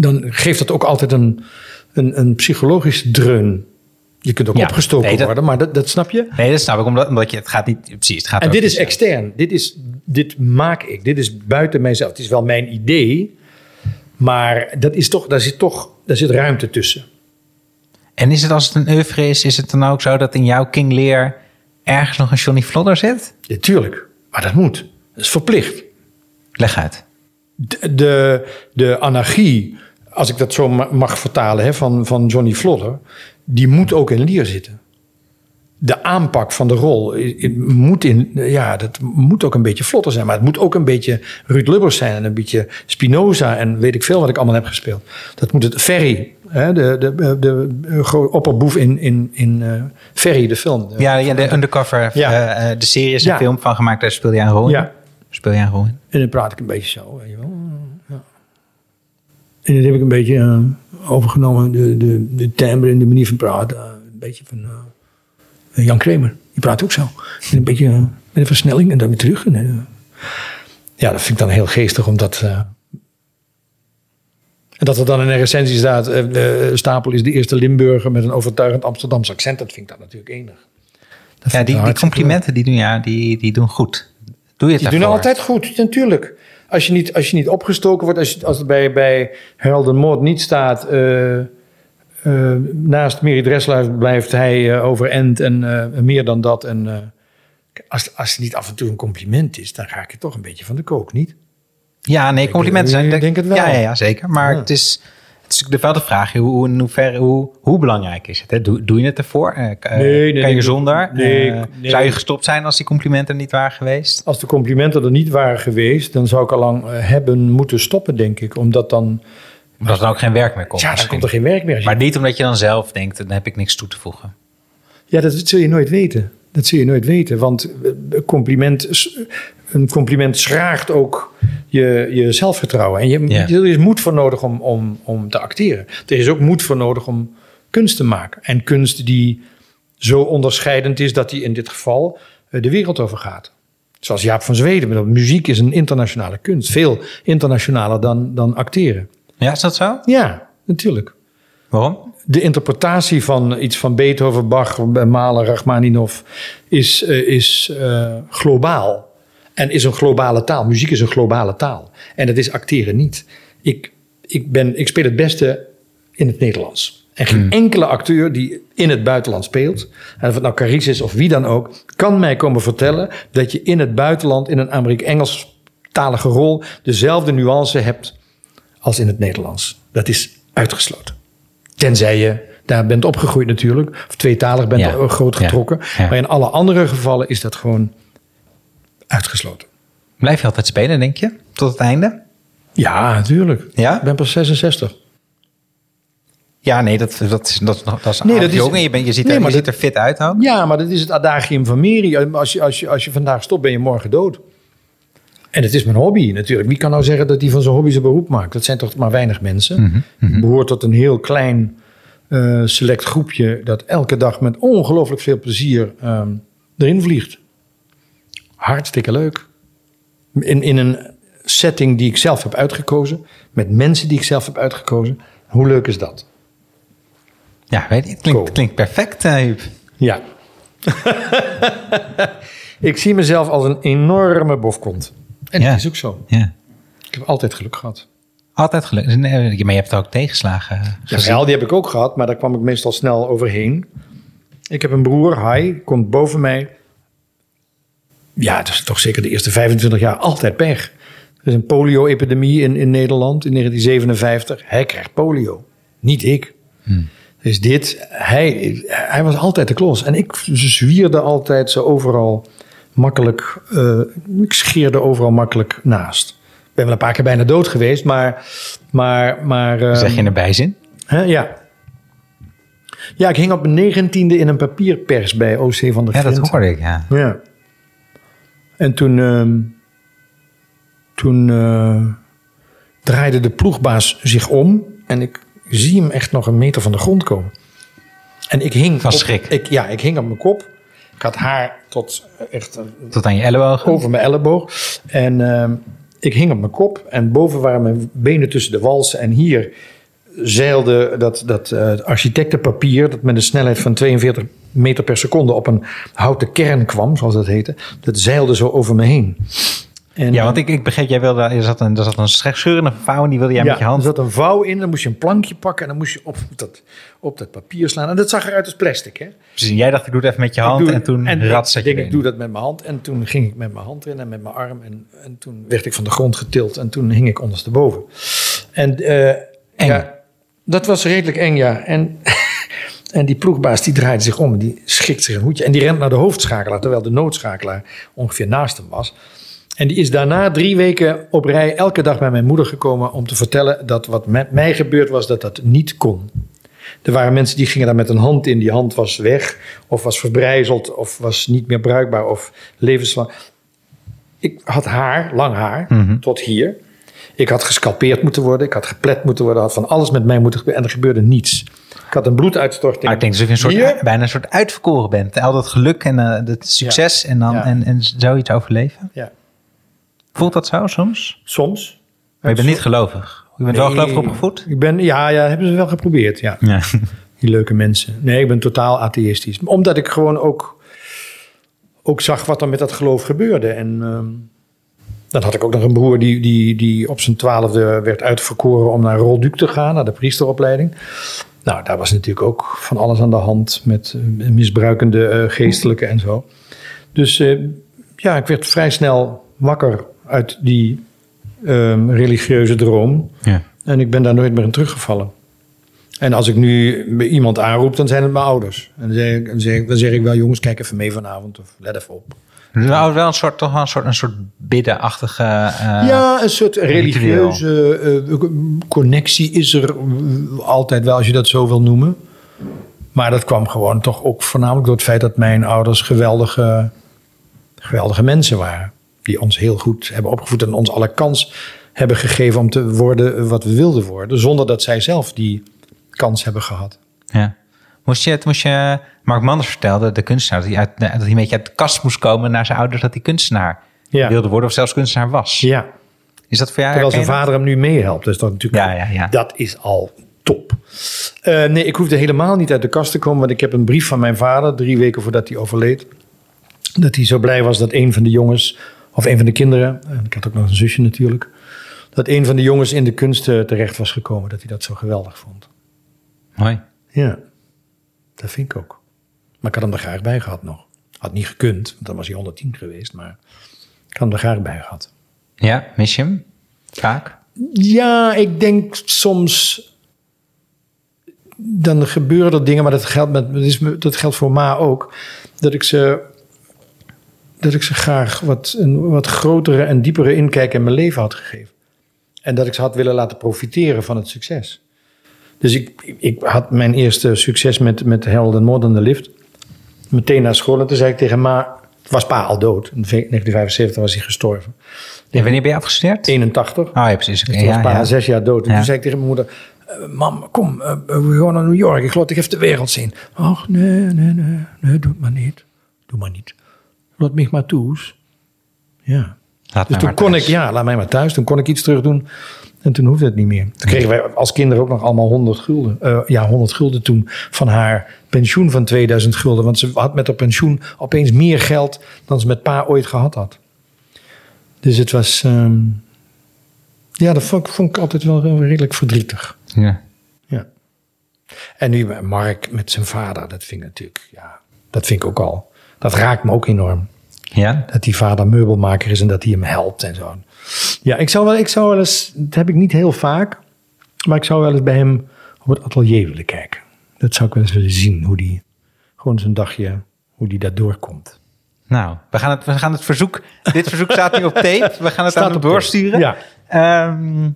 dan geeft dat ook altijd een, een, een psychologisch dreun. Je kunt ook Ja, opgestoken nee, dat- worden, maar dat, dat snap je. Nee, dat snap ik, omdat, omdat je, het gaat niet, precies, het gaat En dit is extern. Dit, is, dit maak ik. Dit is buiten mijzelf. Het is wel mijn idee. Maar dat is toch, daar, zit toch, daar zit ruimte tussen. En is het als het een oeuvre is, is het dan ook zo dat in jouw King Lear ergens nog een Johnny Vlodder zit? Natuurlijk. Maar dat moet. Dat is verplicht. Leg uit. De, de, de anarchie, als ik dat zo ma- mag vertalen, hè, van, van Johnny Vlodder, die moet ook in Lier zitten. De aanpak van de rol moet, in, ja, dat moet ook een beetje vlotter zijn. Maar het moet ook een beetje Ruud Lubbers zijn. En een beetje Spinoza en weet ik veel wat ik allemaal heb gespeeld. Dat moet het Ferry, hè, de, de, de, opperboef in, in, in eh, Ferry, de film. Ja, ja de undercover, Ja. eh, eh, de serie is een Ja. film van gemaakt, daar speel je een rol in. Ja. Speel jij een rol in? En dan praat ik een beetje zo, weet je wel. En dat heb ik een beetje eh, overgenomen, de, de, de timbre en de manier van praten. eh, een beetje van eh, Jan Kramer. Die praat ook zo. Een beetje met een versnelling en dan weer terug. En, ja, dat vind ik dan heel geestig, omdat... en dat er dan in een recensie staat... Stapel is de eerste Limburger met een overtuigend Amsterdamse accent. Dat vind ik dan natuurlijk enig. Dat Ja, die, complimenten die doen, ja, die, die doen goed. Doe je het Die doen altijd goed, natuurlijk. Als je niet, als je niet opgestoken wordt, als, je, als het bij, bij Harold Moord niet staat... eh, eh, naast Mary Dressler blijft hij eh, overend en meer dan dat. En, als, als het niet af en toe een compliment is, dan ga ik er toch een beetje van de kook, niet? Ja, nee, complimenten zijn... Ik denk het wel. Ja, ja, ja zeker. Maar Ja. het, is, het is natuurlijk wel de vraag, hoe, hoe, in hoeverre, hoe, hoe belangrijk is het? Hè? Doe, doe je het ervoor? Eh, Nee, nee, kan je zonder? nee, Eh, nee. Zou je gestopt zijn als die complimenten niet waren geweest? Als de complimenten er niet waren geweest, dan zou ik al lang hebben moeten stoppen, denk ik. Omdat dan, Omdat er dan ook geen werk meer komt. ja, dan komt er geen werk meer. Maar niet omdat je dan zelf denkt, dan heb ik niks toe te voegen. Ja, dat zul je nooit weten. Dat zul je nooit weten. Want compliment, een compliment schraagt ook je, je zelfvertrouwen. En je, er is moed voor nodig om, om, om te acteren. Er is ook moed voor nodig om kunst te maken. En kunst die zo onderscheidend is dat die in dit geval eh, de wereld over gaat. Zoals Jaap van Zweden. Muziek is een internationale kunst. Veel internationaler dan, dan acteren. Ja, is dat zo? Ja, natuurlijk Waarom? de interpretatie van iets van Beethoven, Bach, Mahler, Rachmaninoff is, eh, is eh, globaal. En is een globale taal. Muziek is een globale taal. En dat is acteren niet. Ik, ik, ben, ik speel het beste in het Nederlands. En geen enkele acteur die in het buitenland speelt, en of het nou Carice is of wie dan ook, kan mij komen vertellen dat je in het buitenland, in een Amerika-Engelstalige rol, dezelfde nuance hebt als in het Nederlands. Dat is uitgesloten. Tenzij je daar bent opgegroeid natuurlijk. Of tweetalig bent Ja. groot Ja. getrokken. Ja. Maar in alle andere gevallen is dat gewoon uitgesloten. Blijf je altijd spelen, denk je? Tot het einde? Ja, natuurlijk. Ja? Ik ben pas 66. Ja, nee, dat, dat, is, dat, dat is Nee, dat is- en je, bent, je, ziet, Nee, er, je maar ziet dat- er fit uit ook. Ja, maar dat is het adagium van Meri. Als je, als, je, als je vandaag stopt, ben je morgen dood. En het is mijn hobby natuurlijk. Wie kan nou zeggen dat hij van zijn hobby zijn beroep maakt? Dat zijn toch maar weinig mensen. Ik behoor tot een heel klein eh, select groepje... dat elke dag met ongelooflijk veel plezier ehm, erin vliegt. Hartstikke leuk. In, in een setting die ik zelf heb uitgekozen... met mensen die ik zelf heb uitgekozen. Hoe leuk is dat? Ja, weet je, het klinkt, Cool. klinkt perfect, eh, Huub. Ja. ik zie mezelf als een enorme bofkont. En Ja. dat is ook zo. Ja. Ik heb altijd geluk gehad. Altijd gelukt. Nee, Maar je hebt ook tegenslagen gezien. Ja, die heb ik ook gehad, maar daar kwam ik meestal snel overheen. Ik heb een broer, hij komt boven mij. Ja, dat is toch zeker de eerste 25 jaar altijd pech. Er is een polio-epidemie in, in Nederland in 1957. Hij krijgt polio, niet ik. Dus dit, hij, hij was altijd de klos. En ik zwierde altijd zo overal makkelijk, eh, ik scheerde overal makkelijk naast. Ik ben wel een paar keer bijna dood geweest, maar... maar, maar eh, Zeg je in een bijzin? hè, ja. Ja, ik hing op mijn negentiende in een papierpers bij OC van der Ja, dat hoorde ik, ja. Ja. En toen, ehm, toen eh, draaide de ploegbaas zich om en ik zie hem echt nog een meter van de grond komen. En ik hing. Van op- schrik? Ik, ja, ik hing op mijn kop. Ik had haar tot eh, echt eh, Tot aan je ellebogen. over mijn elleboog. En ehm, ik hing op mijn kop. En boven waren mijn benen tussen de walsen. En hier zeilde dat, dat eh, architectenpapier... dat met een snelheid van 42 meter per seconde... op een houten kern kwam, zoals dat heette. Dat zeilde zo over me heen. En, Ja, want ik, ik begreep, jij wilde, er zat een, er zat een scheurende vouw en die wilde jij ja, met je hand. er zat een vouw in, dan moest je een plankje pakken... en dan moest je op dat, op dat papier slaan. En dat zag eruit als plastic, hè? Precies, en jij dacht, ik doe het even met je hand doe- en toen en rat ik zat je denk, ik doe dat met mijn hand. En toen ging ik met mijn hand erin en met mijn arm. En, en toen werd ik van de grond getild. En toen hing ik ondersteboven. En Eng. ja, dat was redelijk eng, ja. En, en die ploegbaas die draaide zich om. En die schikt zich een hoedje. En die rent naar de hoofdschakelaar. Terwijl de noodschakelaar ongeveer naast hem was. En die is daarna drie weken op rij elke dag bij mijn moeder gekomen om te vertellen dat wat met mij gebeurd was, dat dat niet kon. Er waren mensen die gingen daar met een hand in, die hand was weg, of was verbrijzeld, of was niet meer bruikbaar, of levenslang. Ik had haar, lang haar, tot hier. Ik had gescalpeerd moeten worden, ik had geplet moeten worden, had van alles met mij moeten gebeuren en er gebeurde niets. Ik had een bloeduitstorting. Maar ik denk alsof je een soort, Hier. bijna een soort uitverkoren bent. Al dat geluk en eh, het succes en dan Ja. en, en zoiets overleven. Ja, Voelt dat zo soms? soms. Maar je bent niet gelovig. Je bent wel gelovig opgevoed? Ik ben, ja, ja, hebben ze wel geprobeerd, ja. Ja. Die leuke mensen. Nee, ik ben totaal atheïstisch. Omdat ik gewoon ook, ook zag wat er met dat geloof gebeurde. En ehm, dan had ik ook nog een broer die, die, die op zijn twaalfde werd uitverkoren om naar Rolduc te gaan, naar de priesteropleiding. Nou, daar was natuurlijk ook van alles aan de hand met eh, misbruikende eh, geestelijke en zo. Dus eh, ja, ik werd vrij snel wakker uit die ehm, religieuze droom. ja. En ik ben daar nooit meer in teruggevallen. En als ik nu iemand aanroep, dan zijn het mijn ouders. En dan zeg ik, dan zeg ik, dan zeg ik wel, jongens, kijk even mee vanavond. Of let even op. Nou, wel een soort, toch wel een soort, een soort biddenachtige... eh, ja, een soort religieuze eh, connectie is er eh, altijd wel, als je dat zo wil noemen. Maar dat kwam gewoon toch ook voornamelijk door het feit dat mijn ouders geweldige, geweldige mensen waren. Die ons heel goed hebben opgevoed en ons alle kans hebben gegeven om te worden wat we wilden worden. Zonder dat zij zelf die kans hebben gehad. Ja. Moest je, het moest je, Mark Manders vertelde, de kunstenaar, dat hij, uit, dat hij een beetje uit de kast moest komen naar zijn ouders dat hij kunstenaar Ja. wilde worden of zelfs kunstenaar was. Ja, Is dat voor jou terwijl zijn vader hem nu meehelpt. Dus dat natuurlijk, Ja, ja, ja. dat is al top. Eh, nee, ik hoefde helemaal niet uit de kast te komen, want ik heb een brief van mijn vader, drie weken voordat hij overleed. Dat hij zo blij was dat een van de jongens, of een van de kinderen, en ik had ook nog een zusje natuurlijk, dat een van de jongens in de kunst eh, terecht was gekomen. Dat hij dat zo geweldig vond. Mooi. Ja, dat vind ik ook. Maar ik had hem er graag bij gehad nog. Had niet gekund, want dan was hij 110 geweest, maar ik had hem er graag bij gehad. Ja, mis je hem? Vaak? Ja, ik denk soms. Dan gebeuren er dingen, maar dat geldt, met, dat is, dat geldt voor Ma ook. Dat ik ze. Dat ik ze graag wat, een wat grotere en diepere inkijk in mijn leven had gegeven. En dat ik ze had willen laten profiteren van het succes. Dus ik, ik had mijn eerste succes met, met Harold and the Lift. Meteen naar school. En toen zei ik tegen Ma. Was pa al dood. In 1975 was hij gestorven. En wanneer ben je afgestudeerd? 81. Oh ja, precies. Dus toen was pa ja. zes jaar dood. En toen zei ik tegen mijn moeder... eh, mam, kom, eh, we gaan naar New York. Ik dat ik even de wereld zien. Ach, nee, nee, nee. Nee, doe het maar niet. Doe maar niet. Laat mij maar thuis. Ja. Laat Dus toen kon thuis. ik, ja, laat mij maar thuis. Toen kon ik iets terug doen. En toen hoefde het niet meer. Toen kregen wij als kinderen ook nog allemaal 100 gulden. Eh, ja, 100 gulden toen van haar pensioen van 2000 gulden. Want ze had met haar pensioen opeens meer geld dan ze met pa ooit gehad had. Dus het was. ehm, ja, dat vond, ik- vond ik altijd wel redelijk verdrietig. Ja. Ja. En nu met Mark met zijn vader, dat vind ik natuurlijk, ja, dat vind ik ook al. Dat raakt me ook enorm. Ja? Dat die vader meubelmaker is en dat hij hem helpt en zo. Ja, ik zou, wel, ik zou wel eens, dat heb ik niet heel vaak, maar ik zou wel eens bij hem op het atelier willen kijken. Dat zou ik wel eens willen zien, hoe die, gewoon een dagje, hoe die daar doorkomt. Nou, we gaan het, we gaan het verzoek. Dit verzoek staat nu op tape. We gaan het Staat aan hem tape. doorsturen. Ja. Ehm,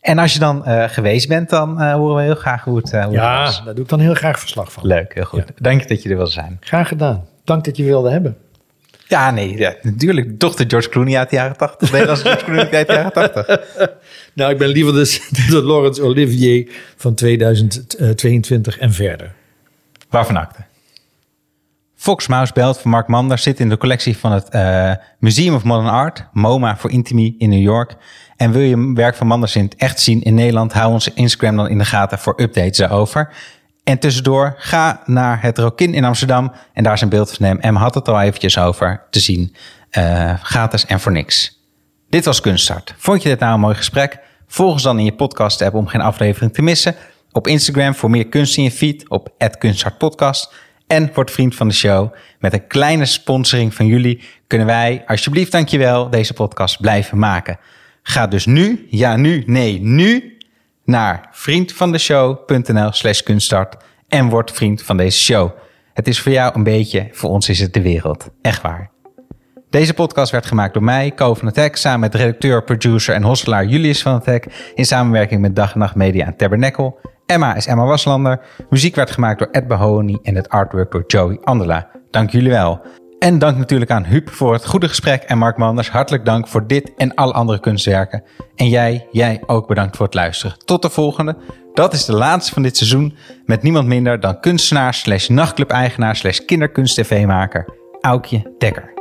en als je dan eh, geweest bent, dan eh, horen we heel graag hoe het, eh, hoe het Ja, was. daar doe ik dan heel graag verslag van. Leuk, heel goed. Dank je dat je er wil zijn. Graag gedaan. Dank dat je wilde hebben. Ja, nee, ja, natuurlijk. Toch de George Clooney uit de jaren 80. Nederlandse George Clooney uit de jaren 80. Nou, ik ben liever de, de Laurence Olivier van 2022 en verder. Waarvan acte? Fox Mouse Belt van Mark Manders zit in de collectie van het eh, Museum of Modern Art, MoMA voor Intimi in New York. En wil je werk van Manders in het echt zien in Nederland, hou onze Instagram dan in de gaten voor updates daarover. En tussendoor, ga naar het Rokin in Amsterdam en daar is een beeld van hem. Em had het al eventjes over te zien. Eh, gratis en voor niks. Dit was Kunststart. Vond je dit nou een mooi gesprek? Volg ons dan in je podcast app om geen aflevering te missen. Op Instagram voor meer kunst in je feed op @kunstartpodcast. En word vriend van de show. Met een kleine sponsoring van jullie kunnen wij, alsjeblieft dankjewel, deze podcast blijven maken. Ga dus nu, ja nu, nee nu, naar vriendvandeshow.nl slash kunststart en word vriend van deze show. Het is voor jou een beetje, voor ons is het de wereld. Echt waar. Deze podcast werd gemaakt door mij, Ko van het Hek, samen met redacteur, producer en hostelaar Julius van het Hek, in samenwerking met Dag en Nacht Media en Tabernacle. Emma is Emma Waslander. Muziek werd gemaakt door Ed Bahoni en het artwork door Joey Andela. Dank jullie wel. En dank natuurlijk aan Huub voor het goede gesprek en Mark Manders hartelijk dank voor dit en alle andere kunstwerken. En jij, jij ook bedankt voor het luisteren. Tot de volgende. Dat is de laatste van dit seizoen met niemand minder dan kunstenaar slash nachtclub eigenaar slash kinderkunst tv maker Aukje Dekker.